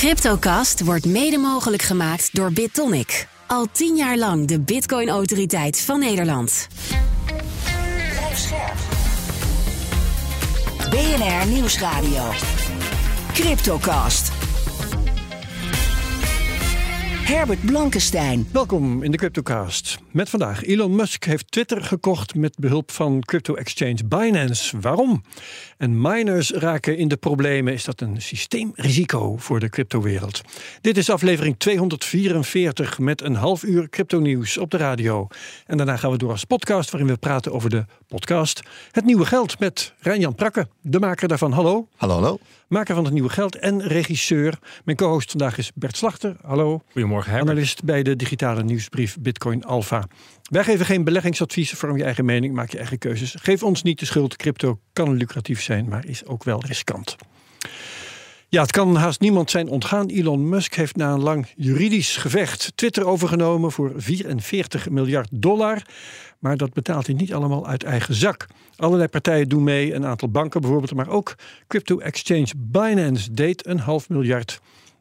Cryptocast wordt mede mogelijk gemaakt door BitTonic. Al tien jaar lang de Bitcoin-autoriteit van Nederland. BNR Nieuwsradio. Cryptocast. Herbert Blankenstein. Welkom in de CryptoCast. Met vandaag, Elon Musk heeft Twitter gekocht met behulp van crypto-exchange Binance. Waarom? En miners raken in de problemen. Is dat een systeemrisico voor de cryptowereld? Dit is aflevering 244 met een half uur crypto-nieuws op de radio. En daarna gaan we door als podcast waarin we praten over de podcast Het Nieuwe Geld met Rijnjan Prakke, de maker daarvan. Hallo. Hallo, hallo. Maker van Het Nieuwe Geld en regisseur. Mijn co-host vandaag is Bert Slachter. Hallo. Goedemorgen, Herbert. Analist bij de digitale nieuwsbrief Bitcoin Alpha. Wij geven geen beleggingsadviezen, vorm je eigen mening, maak je eigen keuzes. Geef ons niet de schuld. Crypto kan lucratief zijn, maar is ook wel riskant. Ja, het kan haast niemand zijn ontgaan. Elon Musk heeft na een lang juridisch gevecht Twitter overgenomen voor 44 miljard dollar. Maar dat betaalt hij niet allemaal uit eigen zak. Allerlei partijen doen mee, een aantal banken bijvoorbeeld, maar ook crypto-exchange Binance deed een half miljard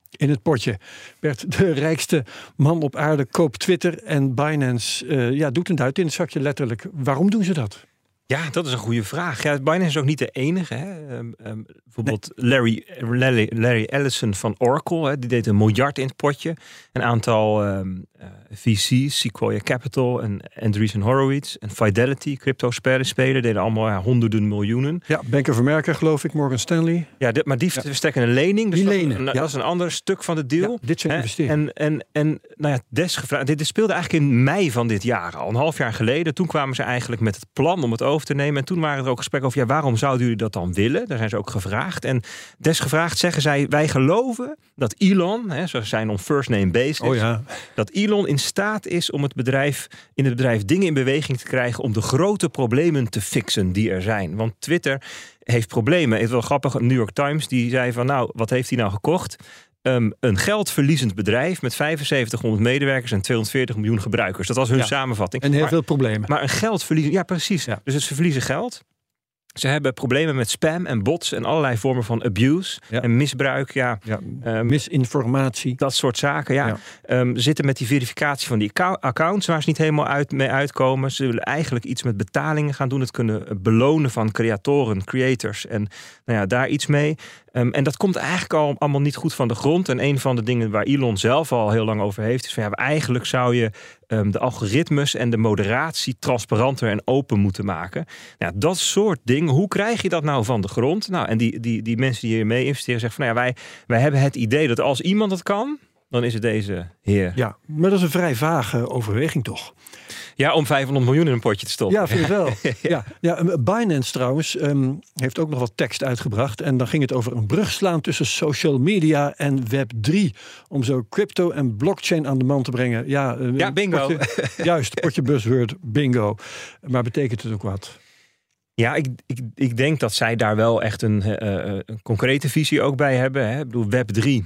in het potje. Bert, de rijkste man op aarde, koopt Twitter en Binance uh, ja, doet een duit in het zakje letterlijk. Waarom doen ze dat? Ja, dat is een goede vraag. Ja, Binance is ook niet de enige. Hè. Um, um, bijvoorbeeld Larry, Larry, Larry, Ellison van Oracle, hè, die deed een miljard in het potje. Een aantal um, uh, VC's, Sequoia Capital en Andreessen Horowitz en Fidelity, crypto speler, deden allemaal ja, honderden miljoenen. Ja, Bank of America geloof ik, Morgan Stanley. Ja, dit, maar die ja. verstrekken een lening. Dus die lenen, dat, ja. dat is een ander stuk van de deal. Ja, dit zijn investeringen. En, en, en nou ja, desgevraagd, dit speelde eigenlijk in mei van dit jaar, al een half jaar geleden. Toen kwamen ze eigenlijk met het plan om het over te nemen. En toen waren er ook gesprekken over, ja, waarom zouden jullie dat dan willen? Daar zijn ze ook gevraagd. En desgevraagd zeggen zij, wij geloven dat Elon, hè, ze zijn on first name based, oh, ja. dat Elon in staat is om het bedrijf, in het bedrijf dingen in beweging te krijgen om de grote problemen te fixen die er zijn. Want Twitter heeft problemen. Het is wel grappig, New York Times die zei van, nou, wat heeft hij nou gekocht? Um, een geldverliezend bedrijf met 7500 medewerkers en 240 miljoen gebruikers. Dat was hun ja. samenvatting. En heel maar, veel problemen. Maar een geldverliezend, ja precies. Ja. Dus ze verliezen geld. Ze hebben problemen met spam en bots en allerlei vormen van abuse Ja. en misbruik. Ja, Ja, Ehm, misinformatie. dat soort zaken. Ja. Ja. Ehm, ze zitten met die verificatie van die account- accounts waar ze niet helemaal uit, mee uitkomen. Ze willen eigenlijk iets met betalingen gaan doen. Het kunnen belonen van creatoren, creators. En nou ja, daar iets mee. Ehm, en dat komt eigenlijk al allemaal niet goed van de grond. En een van de dingen waar Elon zelf al heel lang over heeft, is van ja, eigenlijk zou je ehm, de algoritmes en de moderatie transparanter en open moeten maken. Nou, dat soort dingen, hoe krijg je dat nou van de grond? Nou, en die, die, die mensen die hiermee investeren zeggen van nou ja, wij, wij hebben het idee dat als iemand het kan, dan is het deze heer. Ja, maar dat is een vrij vage overweging toch? Ja, om 500 miljoen in een potje te stoppen. Ja, vind ik wel. ja. Ja, Binance trouwens um, heeft ook nog wat tekst uitgebracht. En dan ging het over een brug slaan tussen social media en Web3. Om zo crypto en blockchain aan de man te brengen. Ja, uh, Ja, bingo. Potje, juist, potje buzzword, bingo. Maar betekent het ook wat? Ja, ik, ik, ik denk dat zij daar wel echt een, uh, een concrete visie ook bij hebben. Hè. Ik bedoel, Web 3.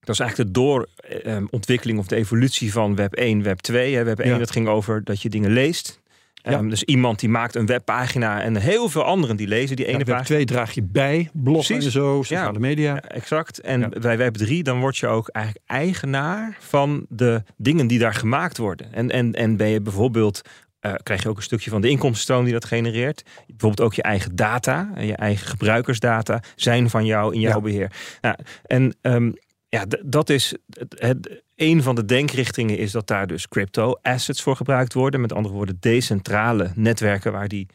Dat is eigenlijk de doorontwikkeling of de evolutie van Web 1, Web 2. Hè. Web 1 Ja. dat ging over dat je dingen leest. Ja. Um, dus iemand die maakt een webpagina en heel veel anderen die lezen die ene Ja, Web pagina. 2 draag je bij, bloggen en zo, sociale Ja. media. Ja, exact. En bij Web 3 dan word je ook eigenlijk eigenaar van de dingen die daar gemaakt worden. En, en, en ben je bijvoorbeeld eh, krijg je ook een stukje van de inkomstenstroom die dat genereert. Bijvoorbeeld ook je eigen data, en je eigen gebruikersdata zijn van jou in jouw beheer. Nou, en um, ja, dat is het, het, een van de denkrichtingen is dat daar dus crypto assets voor gebruikt worden. Met andere woorden, decentrale netwerken waar die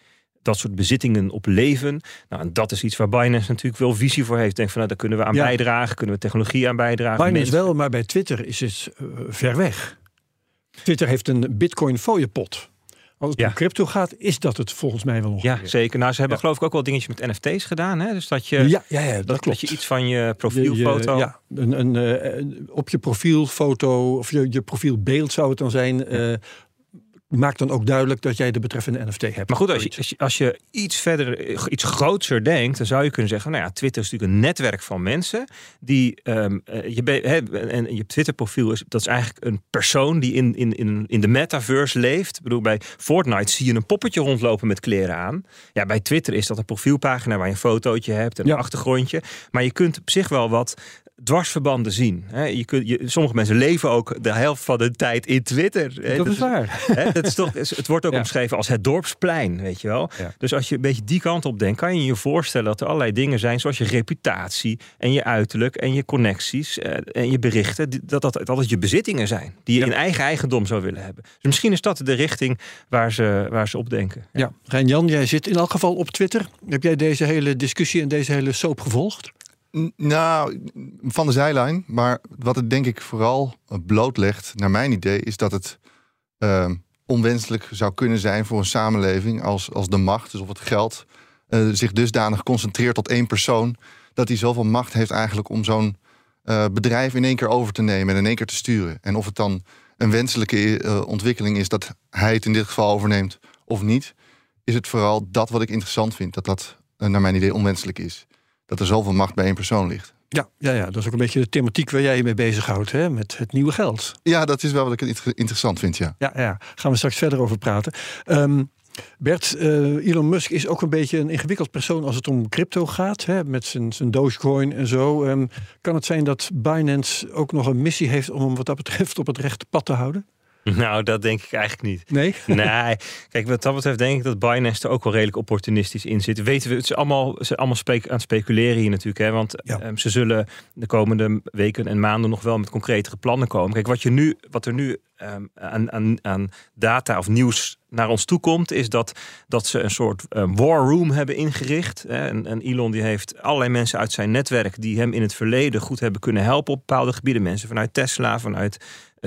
dat soort bezittingen op leven. Nou, en dat is iets waar Binance natuurlijk wel visie voor heeft. Denk van, nou, daar kunnen we aan Ja. bijdragen, kunnen we technologie aan bijdragen. Binance Mensen- wel, maar bij Twitter is het uh, ver weg. Twitter heeft een bitcoin fooiepot. Als het Ja. om crypto gaat, is dat het volgens mij wel ongeveer. Ja, zeker. Nou, ze hebben Ja. geloof ik ook wel dingetjes met NFT's gedaan. Hè? Dus dat je, Ja, ja, ja, dat, dat, klopt. dat je iets van je profielfoto... je- ja, een, een, eh, op je profielfoto of je, je profielbeeld zou het dan zijn. eh maakt dan ook duidelijk dat jij de betreffende NFT hebt. Maar goed, als je, als je, als je iets verder, iets grootser denkt, dan zou je kunnen zeggen: Nou ja, Twitter is natuurlijk een netwerk van mensen die. ehm, eh, je, hè, en je Twitter-profiel is, dat is eigenlijk een persoon die in, in, in, in de metaverse leeft. Ik bedoel, bij Fortnite zie je een poppetje rondlopen met kleren aan. Ja, bij Twitter is dat een profielpagina waar je een fotootje hebt en Ja. een achtergrondje. Maar je kunt op zich wel wat dwarsverbanden zien. Hè? Je kunt, je, sommige mensen leven ook de helft van hun tijd in Twitter. Hè? dat is waar. Hè, dat is toch, het wordt ook Ja. omschreven als het dorpsplein, weet je wel. Ja. Dus als je een beetje die kant op denkt, kan je je voorstellen dat er allerlei dingen zijn, zoals je reputatie en je uiterlijk en je connecties eh, en je berichten, dat dat, dat het je bezittingen zijn, die je Ja. in eigen eigendom zou willen hebben. Dus misschien is dat de richting waar ze, waar ze op denken. Ja, Rijn-Jan, jij zit in elk geval op Twitter. Heb jij deze hele discussie en deze hele soap gevolgd? Nou, van de zijlijn. Maar wat het denk ik vooral blootlegt, naar mijn idee, is dat het ehm, onwenselijk zou kunnen zijn voor een samenleving als, als de macht, dus of het geld, eh, zich dusdanig concentreert tot één persoon, dat hij zoveel macht heeft eigenlijk om zo'n eh, bedrijf in één keer over te nemen en in één keer te sturen. En of het dan een wenselijke eh, ontwikkeling is dat hij het in dit geval overneemt of niet, is het vooral dat wat ik interessant vind, dat dat naar mijn idee onwenselijk is dat er zoveel macht bij één persoon ligt. Ja, ja, ja, dat is ook een beetje de thematiek waar jij je mee bezighoudt, hè? met het nieuwe geld. Ja, dat is wel wat ik inter- interessant vind, ja. Ja, ja, gaan we straks verder over praten. Ehm, Bert, eh, Elon Musk is ook een beetje een ingewikkeld persoon als het om crypto gaat, hè? met zijn, zijn Dogecoin en zo. Ehm, kan het zijn dat Binance ook nog een missie heeft om hem wat dat betreft op het rechte pad te houden? Nou, dat denk ik eigenlijk niet. Nee? Nee, kijk, wat dat betreft denk ik dat Binance er ook wel redelijk opportunistisch in zit. Weten we, het is allemaal, ze zijn allemaal aan het speculeren hier natuurlijk. Hè, want Ja. ehm, ze zullen de komende weken en maanden nog wel met concretere plannen komen. Kijk, wat, je nu, wat er nu ehm, aan, aan, aan data of nieuws naar ons toe komt, is dat, dat ze een soort ehm, war room hebben ingericht. Hè. En, en Elon die heeft allerlei mensen uit zijn netwerk die hem in het verleden goed hebben kunnen helpen op bepaalde gebieden. Mensen vanuit Tesla, vanuit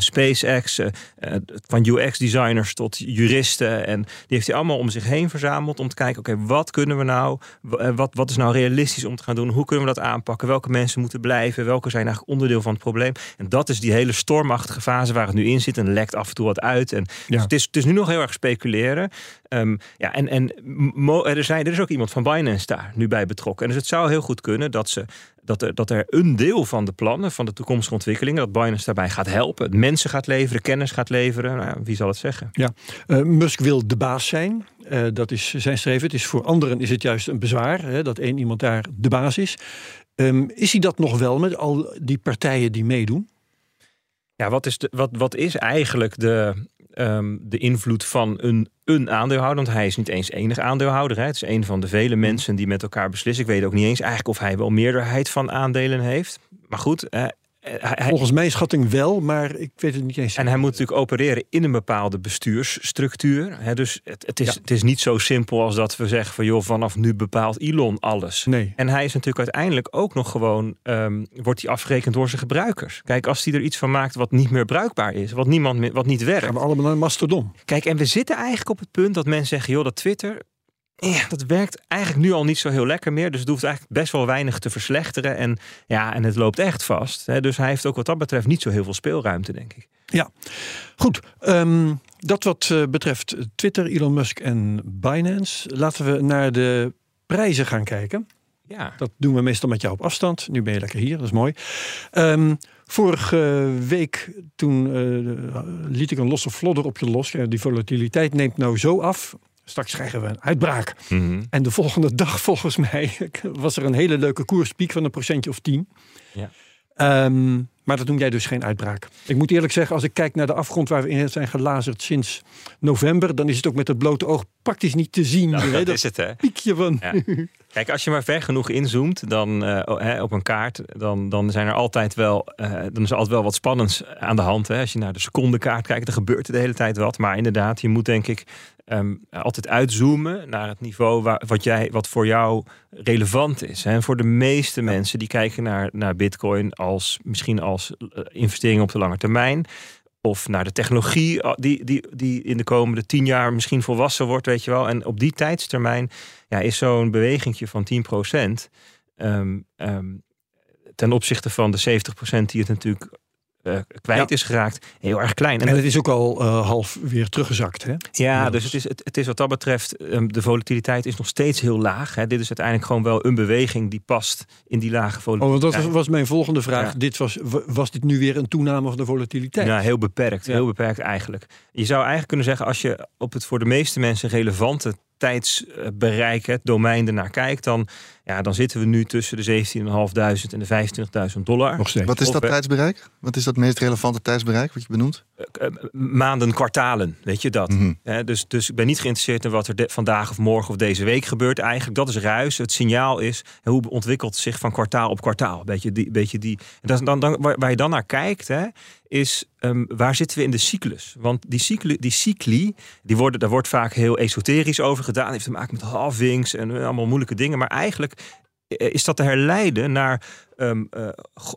SpaceX, eh, eh, van UX-designers tot juristen. En die heeft hij allemaal om zich heen verzameld om te kijken, oké, wat kunnen we nou, eh, wat, wat is nou realistisch om te gaan doen? Hoe kunnen we dat aanpakken? Welke mensen moeten blijven? Welke zijn eigenlijk onderdeel van het probleem? En dat is die hele stormachtige fase waar het nu in zit en lekt af en toe wat uit. En Ja. dus het, is, het is nu nog heel erg speculeren. Ehm, ja, en, en er, zijn, er is ook iemand van Binance daar nu bij betrokken. En dus het zou heel goed kunnen dat, ze, dat, er, dat er een deel van de plannen, van de toekomstige ontwikkelingen, dat Binance daarbij gaat helpen. Mensen gaat leveren, kennis gaat leveren. Nou wie zal het zeggen? Ja, Eh, Musk wil de baas zijn. Eh, dat is zijn streven. Het is voor anderen is het juist een bezwaar hè, dat één iemand daar de baas is. Ehm, is hij dat nog wel met al die partijen die meedoen? Ja, wat is, de, wat, wat is eigenlijk de, ehm, de invloed van een, een aandeelhouder? Want hij is niet eens enig aandeelhouder. Hè. Het is een van de vele mensen die met elkaar beslissen. Ik weet ook niet eens eigenlijk of hij wel meerderheid van aandelen heeft. Maar goed, hij, hij- Volgens mijn schatting wel, maar ik weet het niet eens. en hij moet natuurlijk opereren in een bepaalde bestuursstructuur. Hè. Dus het, het, is, Ja. het is niet zo simpel als dat we zeggen van joh, vanaf nu bepaalt Elon alles. Nee. En hij is natuurlijk uiteindelijk ook nog gewoon, ehm, wordt hij afgerekend door zijn gebruikers. Kijk, als hij er iets van maakt wat niet meer bruikbaar is, wat, niemand meer, wat niet werkt. Gaan we allemaal naar Mastodon? Kijk, en we zitten eigenlijk op het punt dat mensen zeggen, joh, dat Twitter, ja, dat werkt eigenlijk nu al niet zo heel lekker meer. Dus het hoeft eigenlijk best wel weinig te verslechteren. En ja, en het loopt echt vast. Hè. Dus hij heeft ook wat dat betreft niet zo heel veel speelruimte, denk ik. Ja, goed. Ehm, dat wat eh, betreft Twitter, Elon Musk en Binance. Laten we naar de prijzen gaan kijken. Ja, Dat doen we meestal met jou op afstand. Nu ben je lekker hier, dat is mooi. Ehm, vorige week toen eh, liet ik een losse flodder op je los. Die volatiliteit neemt nou zo af. Straks krijgen we een uitbraak. Mhm. En de volgende dag, volgens mij, was er een hele leuke koerspiek van een procentje of tien. Ja. Ehm, maar dat noem jij dus geen uitbraak. Ik moet eerlijk zeggen, als ik kijk naar de afgrond waar we in zijn gelazerd sinds november, dan is het ook met het blote oog praktisch niet te zien. Nou, hè, dat dat is het, hè? piekje van. Ja. Kijk, als je maar ver genoeg inzoomt dan, eh, oh, op een kaart, dan, dan zijn er altijd wel, eh, dan is er altijd wel wat spannends aan de hand. Hè. Als je naar de secondekaart kijkt, dan gebeurt er de hele tijd wat. Maar inderdaad, je moet denk ik ehm, altijd uitzoomen naar het niveau waar, wat, jij, wat voor jou relevant is. Hè. En voor de meeste mensen die kijken naar, naar Bitcoin als misschien als eh, investering op de lange termijn. of naar de technologie uh, die, die, die in de komende tien jaar misschien volwassen wordt, weet je wel. En op die tijdstermijn ja, is zo'n bewegingje van 10 procent um, um, ten opzichte van de 70% die het natuurlijk uh, kwijt Ja. is geraakt, heel erg klein. En het is ook al eh, half weer teruggezakt. Hè? Ja, dus het is, het, het is wat dat betreft, um, de volatiliteit is nog steeds heel laag. Hè. Dit is uiteindelijk gewoon wel een beweging die past in die lage Oh, volatiliteit. want dat was, mijn volgende vraag. Ja. Dit was, wa- was dit nu weer een toename van de volatiliteit? Ja, heel beperkt. Ja. Heel beperkt eigenlijk. Je zou eigenlijk kunnen zeggen, als je op het voor de meeste mensen relevante tijdsbereik, het domein ernaar kijkt, dan, ja, dan zitten we nu tussen de 17.500 en de 25.000 dollar. Nog steeds. Wat is dat we- tijdsbereik? Wat is dat meest relevante tijdsbereik wat je benoemt? Eh, eh, maanden, kwartalen, weet je dat. Mhm. Hè, dus, dus ik ben niet geïnteresseerd in wat er de- vandaag of morgen of deze week gebeurt. Eigenlijk, dat is ruis. Het signaal is hoe ontwikkelt het zich van kwartaal op kwartaal. Beetje die, beetje die. En dat is dan, dan, waar, je dan naar kijkt, hè, is ehm, waar zitten we in de cyclus? Want die, cycli, die cycli, die worden, daar wordt vaak heel esoterisch over gedaan. Heeft te maken met halvings en eh, allemaal moeilijke dingen. Maar eigenlijk eh, is dat te herleiden naar ehm, eh,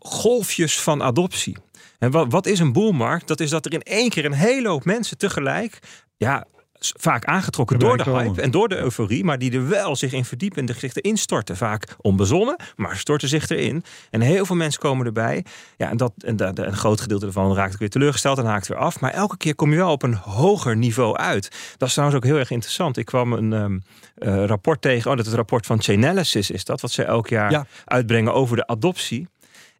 golfjes van adoptie. En wat, wat is een boelmarkt? Dat is dat er in één keer een hele hoop mensen tegelijk, ja, vaak aangetrokken door de komen. hype en door de euforie, maar die er wel zich in verdiepen en zich erin storten. Vaak onbezonnen, maar storten zich erin. En heel veel mensen komen erbij. Ja, en, dat, en een groot gedeelte ervan raakt weer teleurgesteld en haakt weer af. Maar elke keer kom je wel op een hoger niveau uit. Dat is trouwens ook heel erg interessant. Ik kwam een ehm, eh, rapport tegen, oh, dat is het rapport van Chainalysis is dat, wat ze elk jaar Ja. uitbrengen over de adoptie.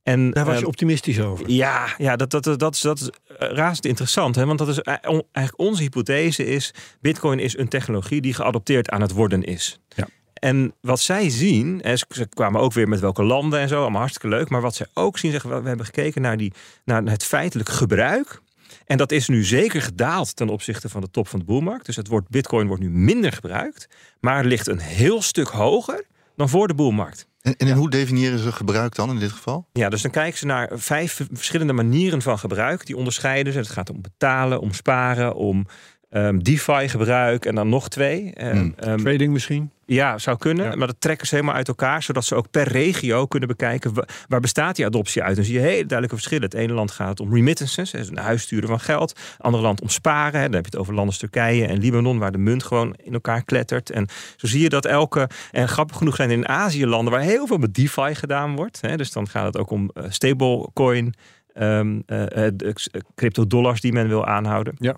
En, Daar was je ehm, optimistisch over. ja, ja dat, dat, dat, is, dat is eh, razend interessant. Hè? Want dat is eh, eigenlijk onze hypothese is... Bitcoin is een technologie die geadopteerd aan het worden is. Ja. En wat zij zien, ze, ze kwamen ook weer met welke landen en zo, allemaal hartstikke leuk. Maar wat zij ook zien, zeggen we, we hebben gekeken naar, die, naar het feitelijk gebruik. En dat is nu zeker gedaald ten opzichte van de top van de boelmarkt. Dus het woord Bitcoin wordt nu minder gebruikt, maar ligt een heel stuk hoger dan voor de boelmarkt. En, en hoe definiëren ze gebruik dan in dit geval? Ja, dus dan kijken ze naar vijf verschillende manieren van gebruik. Die onderscheiden ze. Het gaat om betalen, om sparen, om ehm, DeFi-gebruik en dan nog twee. Ehm, Hmm. ehm, Trading misschien? ja, zou kunnen. Ja. Maar dat trekken ze helemaal uit elkaar, zodat ze ook per regio kunnen bekijken wa- waar bestaat die adoptie uit. Dan zie je hele duidelijke verschillen. Het ene land gaat om remittances, dus een huissturen van geld. Het andere land om sparen. Hè. Dan heb je het over landen als Turkije en Libanon, waar de munt gewoon in elkaar klettert. En zo zie je dat elke. En grappig genoeg zijn in Azië landen waar heel veel met DeFi gedaan wordt. Hè. Dus dan gaat het ook om eh, stablecoin. ehm eh, eh, de- eh, crypto-dollars die men wil aanhouden. Ja.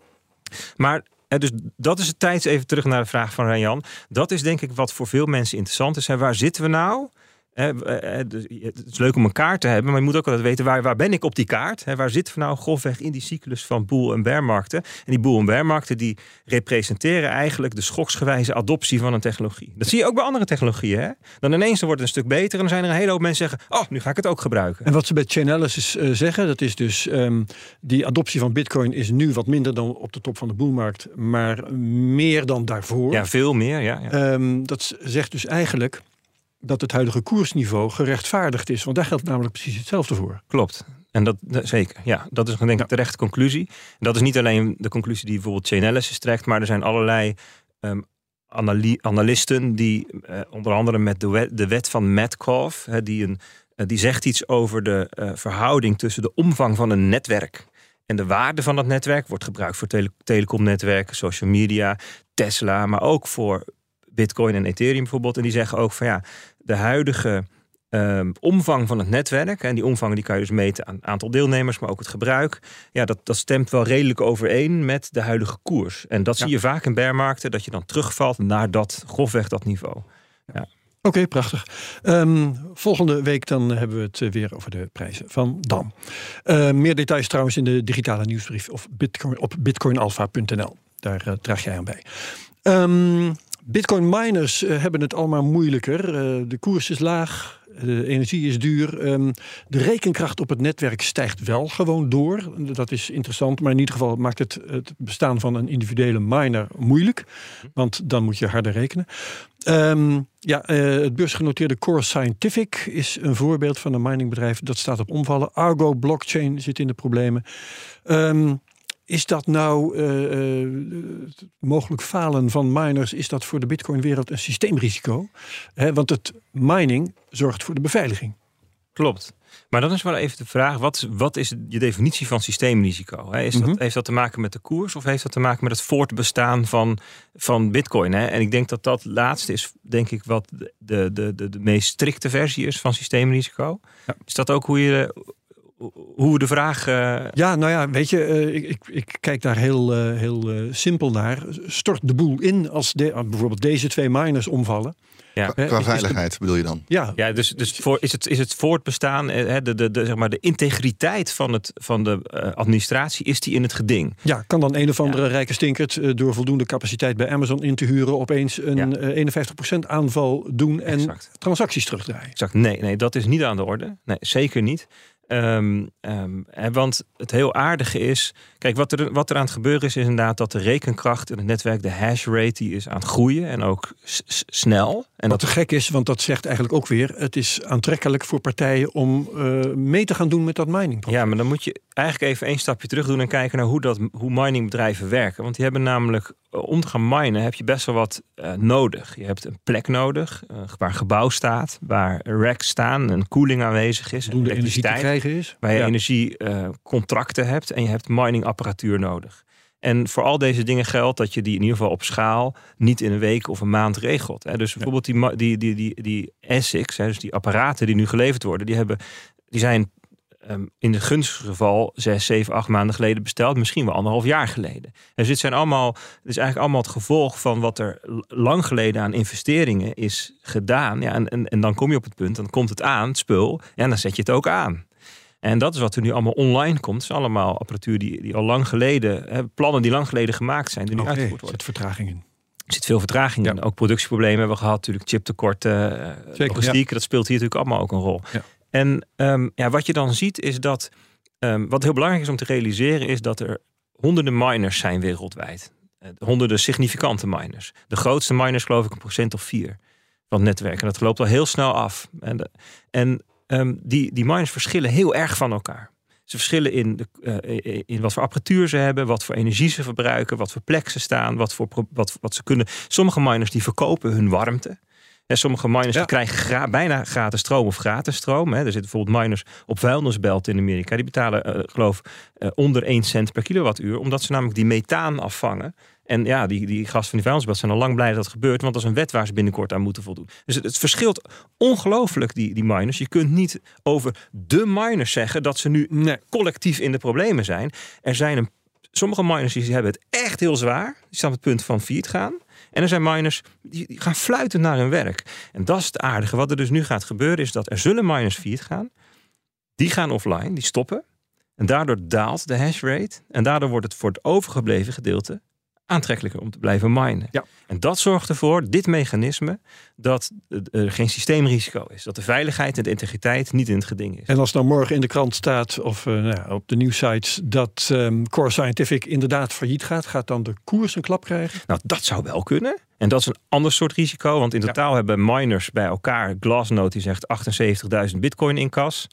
Maar dus dat is het tijd even terug naar de vraag van Ranjan. Dat is denk ik wat voor veel mensen interessant is. Waar zitten we nou? Eh, eh, dus Het is leuk om een kaart te hebben, maar je moet ook altijd weten waar, waar ben ik op die kaart? Hè? Waar zitten we nou grofweg in die cyclus van boel- en bearmarkten? En die boel- en bearmarkten die representeren eigenlijk de schoksgewijze adoptie van een technologie. Dat zie je ook bij andere technologieën. Hè? Dan ineens dan wordt het een stuk beter en dan zijn er een hele hoop mensen die zeggen: Oh, nu ga ik het ook gebruiken. En wat ze bij Chainalysis eh zeggen, dat is dus ehm, die adoptie van Bitcoin is nu wat minder dan op de top van de boelmarkt, maar meer dan daarvoor. Ja, veel meer. Ja, ja. Ehm, dat zegt dus eigenlijk dat het huidige koersniveau gerechtvaardigd is, want daar geldt namelijk precies hetzelfde voor. Klopt. En dat, dat- zeker, ja. Dat is denk ik de terechte conclusie. En dat is niet alleen de conclusie die bijvoorbeeld Chainalysis trekt, maar er zijn allerlei ehm, anali- analisten die eh, onder andere met de wet, de wet van Metcalfe, hè, die, een, eh, die zegt iets over de eh, verhouding tussen de omvang van een netwerk en de waarde van dat netwerk. Wordt gebruikt voor tele- telecomnetwerken, social media, Tesla, maar ook voor Bitcoin en Ethereum bijvoorbeeld. En die zeggen ook van ja, de huidige ehm, omvang van het netwerk. En die omvang die kan je dus meten aan aantal deelnemers, maar ook het gebruik. Ja, dat, dat stemt wel redelijk overeen met de huidige koers. En dat zie je vaak in bearmarkten, dat je dan terugvalt naar dat grofweg dat niveau. Oké, prachtig. Ehm, volgende week dan hebben we het weer over de prijzen van Dam. Eh, meer details trouwens in de digitale nieuwsbrief of Bitcoin, op bitcoinalpha.nl. Daar eh, draag jij aan bij. Ehm, Bitcoin miners eh, hebben het allemaal moeilijker. Eh, de koers is laag, de energie is duur. Ehm, de rekenkracht op het netwerk stijgt wel gewoon door. Dat is interessant, maar in ieder geval maakt het het bestaan van een individuele miner moeilijk. Want dan moet je harder rekenen. Ehm, ja, eh, het beursgenoteerde Core Scientific is een voorbeeld van een miningbedrijf dat staat op omvallen. Argo Blockchain zit in de problemen. Ehm, is dat nou eh, eh, het mogelijk falen van miners? Is dat voor de Bitcoin-wereld een systeemrisico? Want het mining zorgt voor de beveiliging. Klopt. Maar dan is wel even de vraag: wat is, wat is je definitie van systeemrisico? Is dat, Mhm. heeft dat te maken met de koers of heeft dat te maken met het voortbestaan van, van Bitcoin? En ik denk dat dat laatste is, denk ik, wat de, de, de, de meest strikte versie is van systeemrisico. Ja. Is dat ook hoe je hoe we de vraag. eh, Ja, nou ja, weet je, eh, ik, ik, ik kijk daar heel, eh, heel simpel naar. Stort de boel in als de, bijvoorbeeld deze twee miners omvallen. ja. Hè, Qua de- veiligheid bedoel je dan? Ja, Ja, dus, dus voor, is, het, is het voortbestaan, hè, de, de, de, zeg maar, de integriteit van, het, van de administratie, is die in het geding? ja, kan dan een of andere rijke stinkert door voldoende capaciteit bij Amazon in te huren opeens een Ja. eh, 51% aanval doen en Exact. transacties terugdraaien. Exact. Nee, nee, dat is niet aan de orde. Nee, zeker niet. Hè, want het heel aardige is, kijk, wat er, wat er aan het gebeuren is, is inderdaad dat de rekenkracht in het netwerk, de hash rate, die is aan het groeien en ook snel. En Wat dat te gek is, want dat zegt eigenlijk ook weer... het is aantrekkelijk voor partijen om eh, mee te gaan doen met dat mining. Ja, maar dan moet je eigenlijk even één stapje terug doen en kijken naar hoe, dat, hoe miningbedrijven werken. Want die hebben namelijk, om te gaan minen, heb je best wel wat eh, nodig. Je hebt een plek nodig eh, waar een gebouw staat, waar racks staan en koeling aanwezig is. en Voldoende energie te elektriciteit. krijgen is. waar je Ja. energiecontracten hebt en je hebt miningapparatuur nodig. En voor al deze dingen geldt dat je die in ieder geval op schaal niet in een week of een maand regelt. Hè. Dus bijvoorbeeld die, die, die, die, die ASICs, hè, dus die apparaten die nu geleverd worden, die, hebben, die zijn ehm, in het gunstige geval zes, zeven, acht maanden geleden besteld, misschien wel anderhalf jaar geleden. Dus dit zijn allemaal, dit is eigenlijk allemaal het gevolg van wat er lang geleden aan investeringen is gedaan. Ja, en, en, en dan kom je op het punt, dan komt het aan, het spul, en dan zet je het ook aan. En dat is wat er nu allemaal online komt. Het is allemaal apparatuur die, die al lang geleden, hè, plannen die lang geleden gemaakt zijn, die nu Oké, uitgevoerd er worden. zit vertraging in. Er zit veel vertraging in. Ook productieproblemen hebben we gehad, natuurlijk chiptekorten, eh, Zeker, logistiek. Dat speelt hier natuurlijk allemaal ook een rol. Ja. En ehm, ja, wat je dan ziet is dat, ehm, wat heel belangrijk is om te realiseren, is dat er honderden miners zijn wereldwijd. Eh, honderden significante miners. De grootste miners geloof ik een procent of vier van het netwerk. En dat loopt al heel snel af. En, de- en ehm, die, die miners verschillen heel erg van elkaar. Ze verschillen in, de, eh, in wat voor apparatuur ze hebben, wat voor energie ze verbruiken, wat voor plek ze staan, wat, voor, wat, wat ze kunnen. Sommige miners die verkopen hun warmte. En sommige miners Ja. krijgen gra- bijna gratis stroom of gratis stroom. Hè. Er zitten bijvoorbeeld miners op vuilnisbelt in Amerika. Die betalen, eh, geloof eh, onder 1 cent per kilowattuur. Omdat ze namelijk die methaan afvangen. En ja, die, die gasten van die vuilnisbelt zijn al lang blij dat dat gebeurt. Want dat is een wet waar ze binnenkort aan moeten voldoen. Dus het, het verschilt ongelooflijk, die, die miners. Je kunt niet over de miners zeggen dat ze nu Nee. collectief in de problemen zijn. Er zijn een, sommige miners die hebben het echt heel zwaar. Die staan op het punt van failliet gaan. En er zijn miners die, gaan fluiten naar hun werk. En dat is het aardige. Wat er dus nu gaat gebeuren is dat er zullen miners failliet gaan. Die gaan offline, die stoppen. En daardoor daalt de hash rate. En daardoor wordt het voor het overgebleven gedeelte aantrekkelijker om te blijven minen. Ja. En dat zorgt ervoor, dit mechanisme, dat er geen systeemrisico is. Dat de veiligheid en de integriteit niet in het geding is. En als dan morgen in de krant staat, of eh, nou ja, op de nieuwsites, dat ehm, Core Scientific inderdaad failliet gaat, gaat dan de koers een klap krijgen? Nou, dat zou wel kunnen. En dat is een ander soort risico. Want in Ja. totaal hebben miners bij elkaar, Glassnode die zegt 78.000 bitcoin in kas.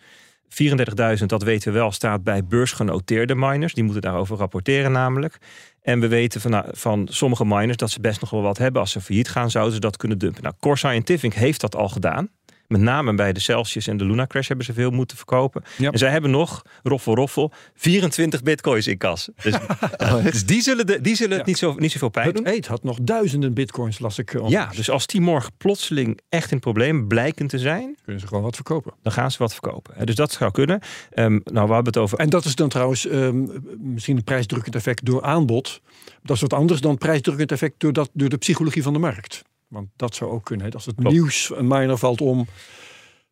34.000, dat weten we wel, staat bij beursgenoteerde miners. Die moeten daarover rapporteren namelijk. En we weten van, van sommige miners dat ze best nog wel wat hebben. Als ze failliet gaan, zouden ze dat kunnen dumpen. Nou, Core Scientific heeft dat al gedaan. Met name bij de Celsius en de Luna Crash hebben ze veel moeten verkopen. Ja. En zij hebben nog, roffel roffel, 24 bitcoins in kas. Dus, dus die zullen, de, die zullen het niet, zo, niet zoveel pijn Het doen. eet had nog duizenden bitcoins, las ik. eh, Ja, dus als die morgen plotseling echt in probleem blijken te zijn, kunnen ze gewoon wat verkopen. dan gaan ze wat verkopen. Hè, Dus dat zou kunnen. Ehm, nou, we hebben het over. En dat is dan trouwens ehm, misschien een prijsdrukkend effect door aanbod. Dat is wat anders dan prijsdrukkend effect door, dat, door de psychologie van de markt. Want dat zou ook kunnen. Hè. Als het Klopt. nieuws een miner valt om,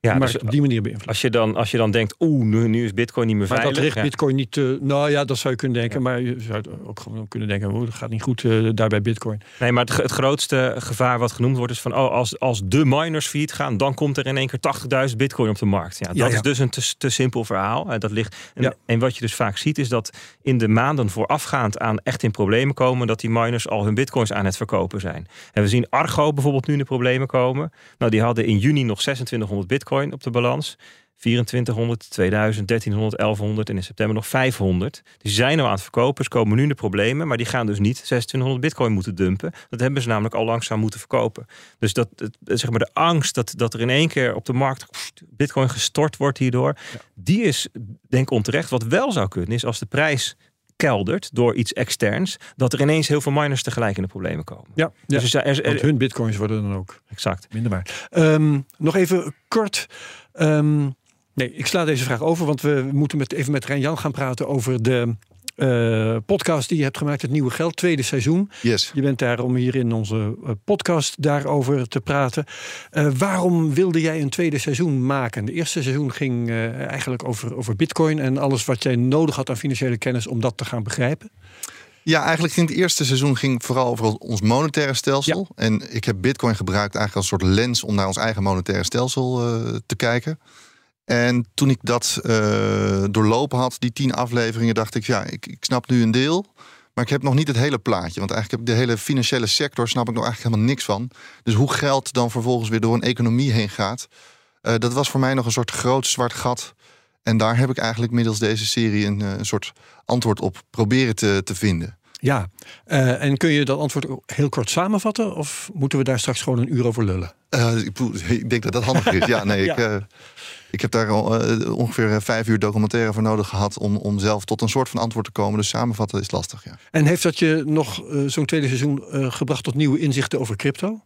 Ja, de dus op die manier beïnvloeden. als je dan, als je dan denkt, oeh, nu, nu is Bitcoin niet meer Maar veilig. dat richt ja. Bitcoin niet. eh, nou ja, dat zou je kunnen denken. Maar je zou ook gewoon kunnen denken: oh, dat gaat niet goed eh, daar bij Bitcoin. Nee, maar het, het grootste gevaar wat genoemd wordt is van, oh, als, als de miners failliet gaan, dan komt er in één keer 80.000 Bitcoin op de markt. Ja, dat Ja, is dus een te, te simpel verhaal. hè, Dat ligt. En, en wat je dus vaak ziet is dat in de maanden voorafgaand aan echt in problemen komen, dat die miners al hun Bitcoins aan het verkopen zijn. En we zien Argo bijvoorbeeld nu in de problemen komen. Nou, die hadden in juni nog 2600 Bitcoin op de balans. 2400, 2000, 1300, 1100 en in september nog 500. Die zijn nou aan het verkopen, ze komen nu in de problemen, maar die gaan dus niet 2600 bitcoin moeten dumpen. Dat hebben ze namelijk al langzaam moeten verkopen. Dus dat, zeg maar de angst dat, dat er in één keer op de markt bitcoin gestort wordt hierdoor, die is denk ik onterecht. Wat wel zou kunnen is als de prijs keldert door iets externs, dat er ineens heel veel miners tegelijk in de problemen komen. Ja, ja. Dus er, er, hun bitcoins worden dan ook exact minder waard. Um, nog even kort. Um, nee, ik sla deze vraag over, want we moeten met, even met Jan gaan praten over de uh, podcast die je hebt gemaakt, Het Nieuwe Geld, tweede seizoen. Yes. Je bent daar om hier in onze uh, podcast daarover te praten. Uh, waarom wilde jij een tweede seizoen maken? De eerste seizoen ging eigenlijk over, over bitcoin en alles wat jij nodig had aan financiële kennis om dat te gaan begrijpen. Ja, eigenlijk ging het eerste seizoen ging vooral over ons monetaire stelsel. En ik heb bitcoin gebruikt eigenlijk als soort lens om naar ons eigen monetaire stelsel te kijken. En toen ik dat uh, doorlopen had, die tien afleveringen, dacht ik, ja, ik, ik, snap nu een deel. Maar ik heb nog niet het hele plaatje. Want eigenlijk heb ik de hele financiële sector, snap ik nog eigenlijk helemaal niks van. Dus hoe geld dan vervolgens weer door een economie heen gaat. Uh, dat was voor mij nog een soort groot zwart gat. En daar heb ik eigenlijk middels deze serie een, eh, een soort antwoord op proberen te, te vinden. Ja, uh, en kun je dat antwoord heel kort samenvatten? Of moeten we daar straks gewoon een uur over lullen? ik, ik, denk dat dat handig is. Ja, nee, ja. ik ik heb daar al uh, ongeveer vijf uur documentaire voor nodig gehad om, om zelf tot een soort van antwoord te komen. Dus samenvatten is lastig. Ja. En heeft dat je nog zo'n tweede seizoen gebracht tot nieuwe inzichten over crypto?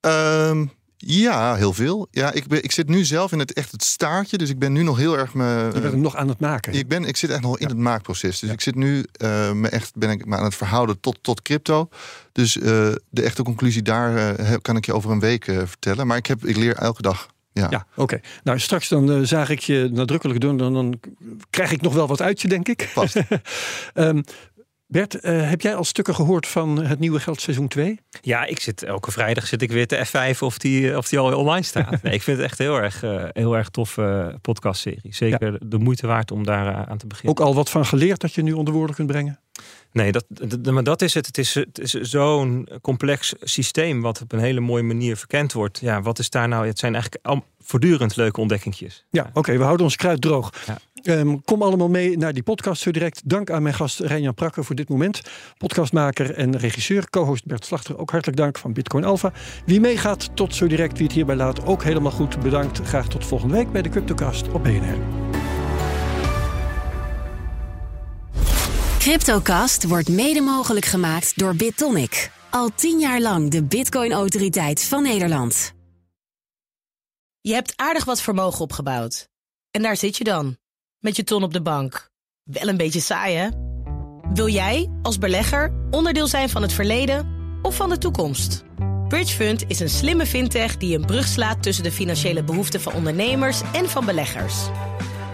Um, ja, heel veel. Ja, ik, ben, ik zit nu zelf in het echt het staartje. Dus ik ben nu nog heel erg me. Je bent hem nog aan het maken. Ik, ben, ik zit echt nog in het maakproces. Dus ja. ik zit nu uh, me echt ben ik me aan het verhouden tot, tot crypto. Dus uh, de echte conclusie daar uh, kan ik je over een week vertellen. Maar ik, heb, ik leer elke dag ja, ja oké. Nou, straks dan zag ik je nadrukkelijk doen. Dan, dan krijg ik nog wel wat uit je, denk ik. Past. um, Bert, uh, heb jij al stukken gehoord van het nieuwe geldseizoen 2? Ja, ik zit elke vrijdag zit ik weer te F5 of die, of die al online staat. nee, ik vind het echt heel erg, uh, heel erg toffe podcastserie. Zeker ja. de moeite waard om daar aan te beginnen. Ook al wat van geleerd dat je nu onder woorden kunt brengen? Nee, dat, maar dat is het. Het is, het is zo'n complex systeem wat op een hele mooie manier verkend wordt. Ja, wat is daar nou? Het zijn eigenlijk voortdurend leuke ontdekkingjes. Ja, oké. Okay, we houden ons kruid droog. Ja. Um, kom allemaal mee naar die podcast zo direct. Dank aan mijn gast Renjan Prakker voor dit moment. Podcastmaker en regisseur, co-host Bert Slachter. Ook hartelijk dank van Bitcoin Alpha. Wie meegaat, tot zo direct. Wie het hierbij laat, ook helemaal goed. Bedankt. Graag tot volgende week bij de Cryptocast op BNR. Cryptocast wordt mede mogelijk gemaakt door BitTonic. Al tien jaar lang de Bitcoin-autoriteit van Nederland. Je hebt aardig wat vermogen opgebouwd. En daar zit je dan, met je ton op de bank. Wel een beetje saai, hè? Wil jij, als belegger, onderdeel zijn van het verleden of van de toekomst? Bridgefund is een slimme fintech die een brug slaat tussen de financiële behoeften van ondernemers en van beleggers.